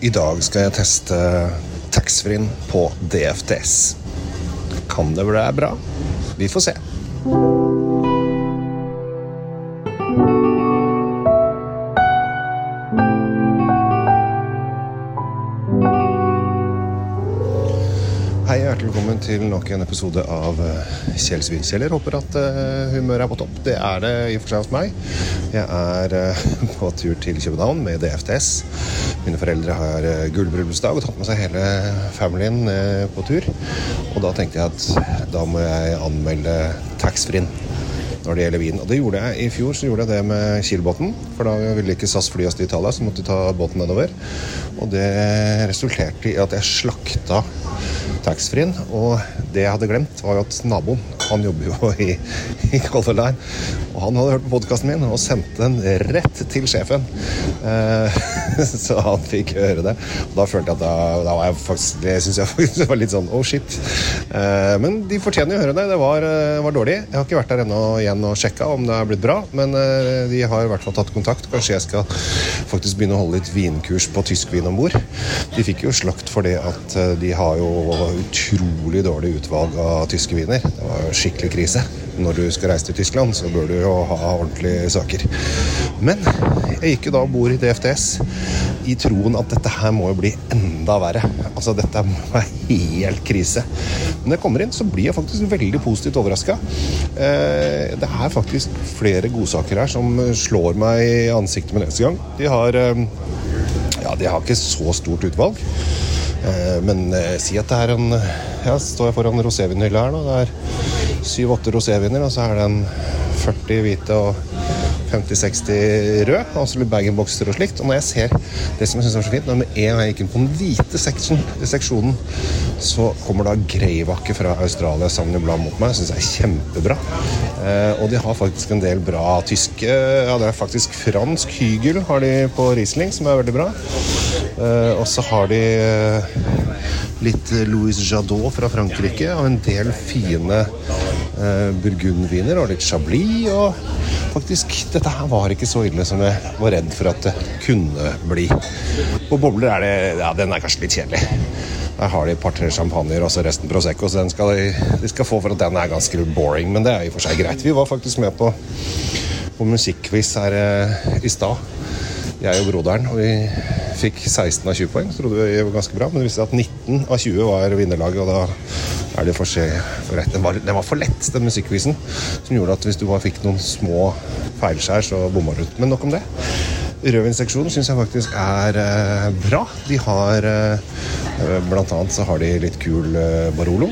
I dag skal jeg teste taxfree-en på DFTS. Kan det bli bra? Vi får se. Til nok en episode av eh, Kjell Svinkjeller. Håper at uh, humøret er på topp. Det er det i og for seg hos meg. Jeg er uh, på tur til København med DFTS. Mine foreldre har gullbryllupsdag og tatt med seg hele familien på tur. Og da tenkte jeg at da må jeg anmelde taxfree-en når det gjelder vin. Og det gjorde jeg i fjor, så gjorde jeg det med Kiel-båten. For da ville ikke SAS fly oss til Italia, så måtte de ta båten nedover. Og det resulterte i at jeg slakta taxfree-en. Og det jeg hadde glemt, var jo at naboen han jobber jo i, i Color Line. Og han hadde hørt på podkasten min og sendte den rett til sjefen. Eh, så han fikk høre det. Og da følte jeg at da, da var jeg faktisk Det syns jeg faktisk var litt sånn oh shit. Eh, men de fortjener å høre det. Det var, eh, var, dårlig. Jeg har ikke vært der ennå igjen og sjekka om det er blitt bra, men eh, de har i hvert fall tatt kontakt. Kanskje jeg skal faktisk begynne å holde litt vinkurs på tysk vin om bord. De fikk jo slakt for det at eh, de har jo utrolig dårlig utvalg av tyske viner. Det var jo skikkelig krise. Når du skal reise til Tyskland, så bør du jo ha ordentlige saker. Men jeg gikk jo da og bord i DFTS i troen at dette her må jo bli enda verre. Altså, dette må være helt krise. Når jeg kommer inn, så blir jeg faktisk veldig positivt overraska. Eh, det er faktisk flere godsaker her som slår meg i ansiktet med neste gang. De har eh, Ja, de har ikke så stort utvalg. Eh, men si at det er en Ja, står jeg foran rosévinhylla her nå. Det er syv-åtte roséviner, og så er det en 40 hvite og 50-60 rød, så litt bag-in-boxer og slikt. Og når jeg ser det som jeg synes er så fint, når med en gang jeg gikk inn på den hvite seksjon, seksjonen, så kommer da Greivakke fra Australia Sauvignon Blanc mot meg. Syns jeg er kjempebra. Eh, og de har faktisk en del bra tyske Ja, det er faktisk fransk hygel har de på Riesling, som er veldig bra. Eh, og så har de eh, litt Louis Jadot fra Frankrike og en del fine burgundviner og litt Chablis. og faktisk, dette her var ikke så ille som jeg var redd for at det kunne bli. På bobler er det Ja, den er kanskje litt kjedelig. Der har de et par-tre champagner og så resten Prosecco, så den skal de, de, skal få for at den er ganske boring. Men det er i og for seg greit. Vi var faktisk med på, på musikkquiz her eh, i stad, jeg og broderen. Og vi fikk 16 av 20 poeng. Så trodde vi var ganske bra, men det viste seg at 19 av 20 var vinnerlaget. Og da er det for, for rett. Den var, den var for lett, den musikkquizen, som gjorde at hvis du bare fikk noen små feilskjær, så bomma du. Men nok om det. Rødvinsseksjonen syns jeg faktisk er eh, bra. De har eh, Blant annet så har de litt kul eh, Barolo.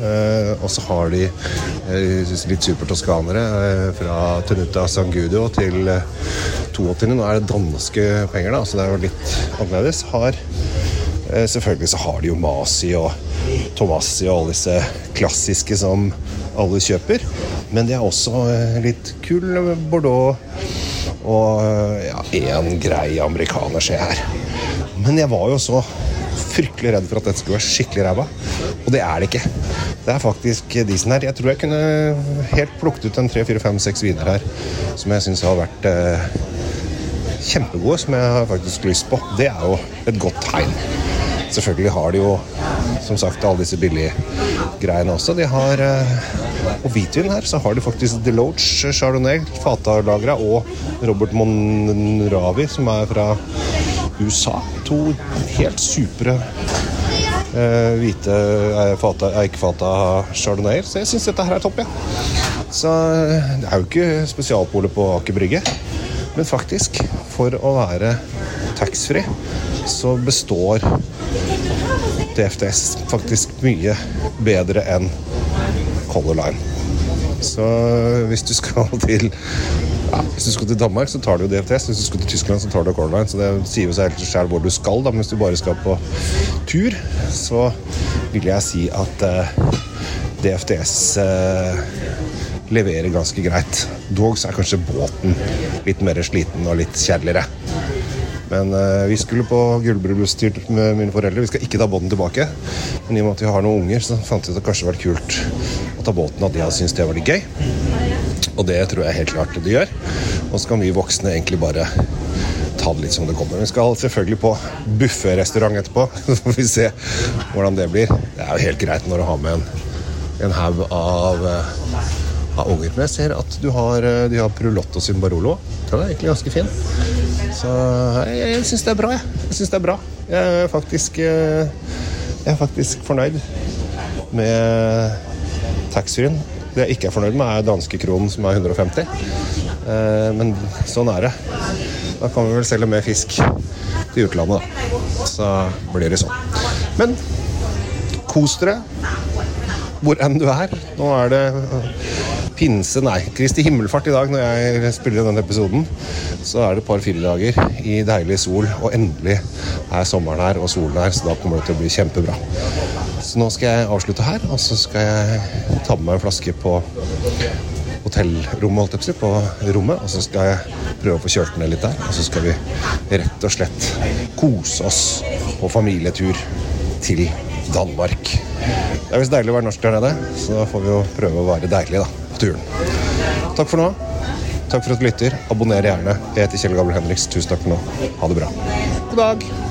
Eh, og så har de eh, litt supertoskanere eh, fra Tenuta Sangudo til 82. Nå er det danske penger, da, så det er jo litt annerledes. Har Selvfølgelig så har de jo Masi og Tomassi og alle disse klassiske som alle kjøper. Men de er også litt kul Bordeaux og ja, en grei amerikaner, se her. Men jeg var jo så fryktelig redd for at dette skulle være skikkelig ræva. Og det er det ikke. Det er faktisk disen her. Jeg tror jeg kunne helt plukket ut en tre, fire, fem, seks viner her som jeg syns har vært eh, kjempegode, som jeg har faktisk lyst på. Det er jo et godt tegn. Selvfølgelig har de jo som sagt alle disse billige greiene også. De har eh, Og hvitvin her, så har de faktisk Deloach Chardonnay, fatalagra, og Robert Monravi, som er fra USA. To helt supre eh, hvite eh, eikefata chardonnayer. Så jeg syns dette her er topp, ja. Så eh, det er jo ikke spesialpolet på Aker Brygge. Men faktisk, for å være taxfree, så består DFDS faktisk mye bedre enn Color Line. Så hvis du skal til ja, Hvis du skal til Danmark, så tar du jo DFTS. Hvis du skal til Tyskland, så tar du Color. Så det sier jo seg helt selv hvor du skal. Da. Men hvis du bare skal på tur, så vil jeg si at uh, DFTS uh, leverer ganske greit. Dog så er kanskje båten litt mer sliten og litt kjedeligere. Men uh, vi skulle på gullbryllupstur med mine foreldre. Vi skal ikke ta båten tilbake. Men i og med at vi har noen unger, så fant vi ut at det kanskje vært kult å ta båten. At de hadde syntes det var litt gøy. Og det tror jeg helt klart de gjør. Og så kan vi voksne egentlig bare ta det litt som det kommer. Vi skal selvfølgelig på bufférestaurant etterpå. Så får vi se hvordan det blir. Det er jo helt greit når du har med en, en haug av, eh, av unger. Men jeg ser at du har, eh, de har Prulotto sin Barolo. Den er egentlig ganske fin. Så jeg, jeg syns det er bra, jeg. Jeg synes det er bra. Jeg er faktisk, eh, jeg er faktisk fornøyd med taxfree-en. Det jeg ikke er fornøyd med, er danskekronen, som er 150. Eh, Men sånn er det. Da kan vi vel selge mer fisk til utlandet, da. Så blir det sånn. Men kos dere hvor enn du er. Nå er det øh, pinse, nei, Kristi himmelfart i dag når jeg spiller denne episoden. Så er det et par fire i deilig sol, og endelig er sommeren her og solen her, så da kommer det til å bli kjempebra. Så nå skal jeg avslutte her, og så skal jeg ta med meg en flaske på hotellrommet, holdt jeg på, rommet, og så skal jeg prøve å få kjølt ned litt der. Og så skal vi rett og slett kose oss på familietur til Danmark. Det er visst deilig å være norsk der nede, så da får vi jo prøve å være deilige da, på turen. Takk for nå. Takk for at du lytter. Abonner gjerne. Jeg heter Kjell Gabel Henriks. Tusen takk for nå. Ha det bra. God dag.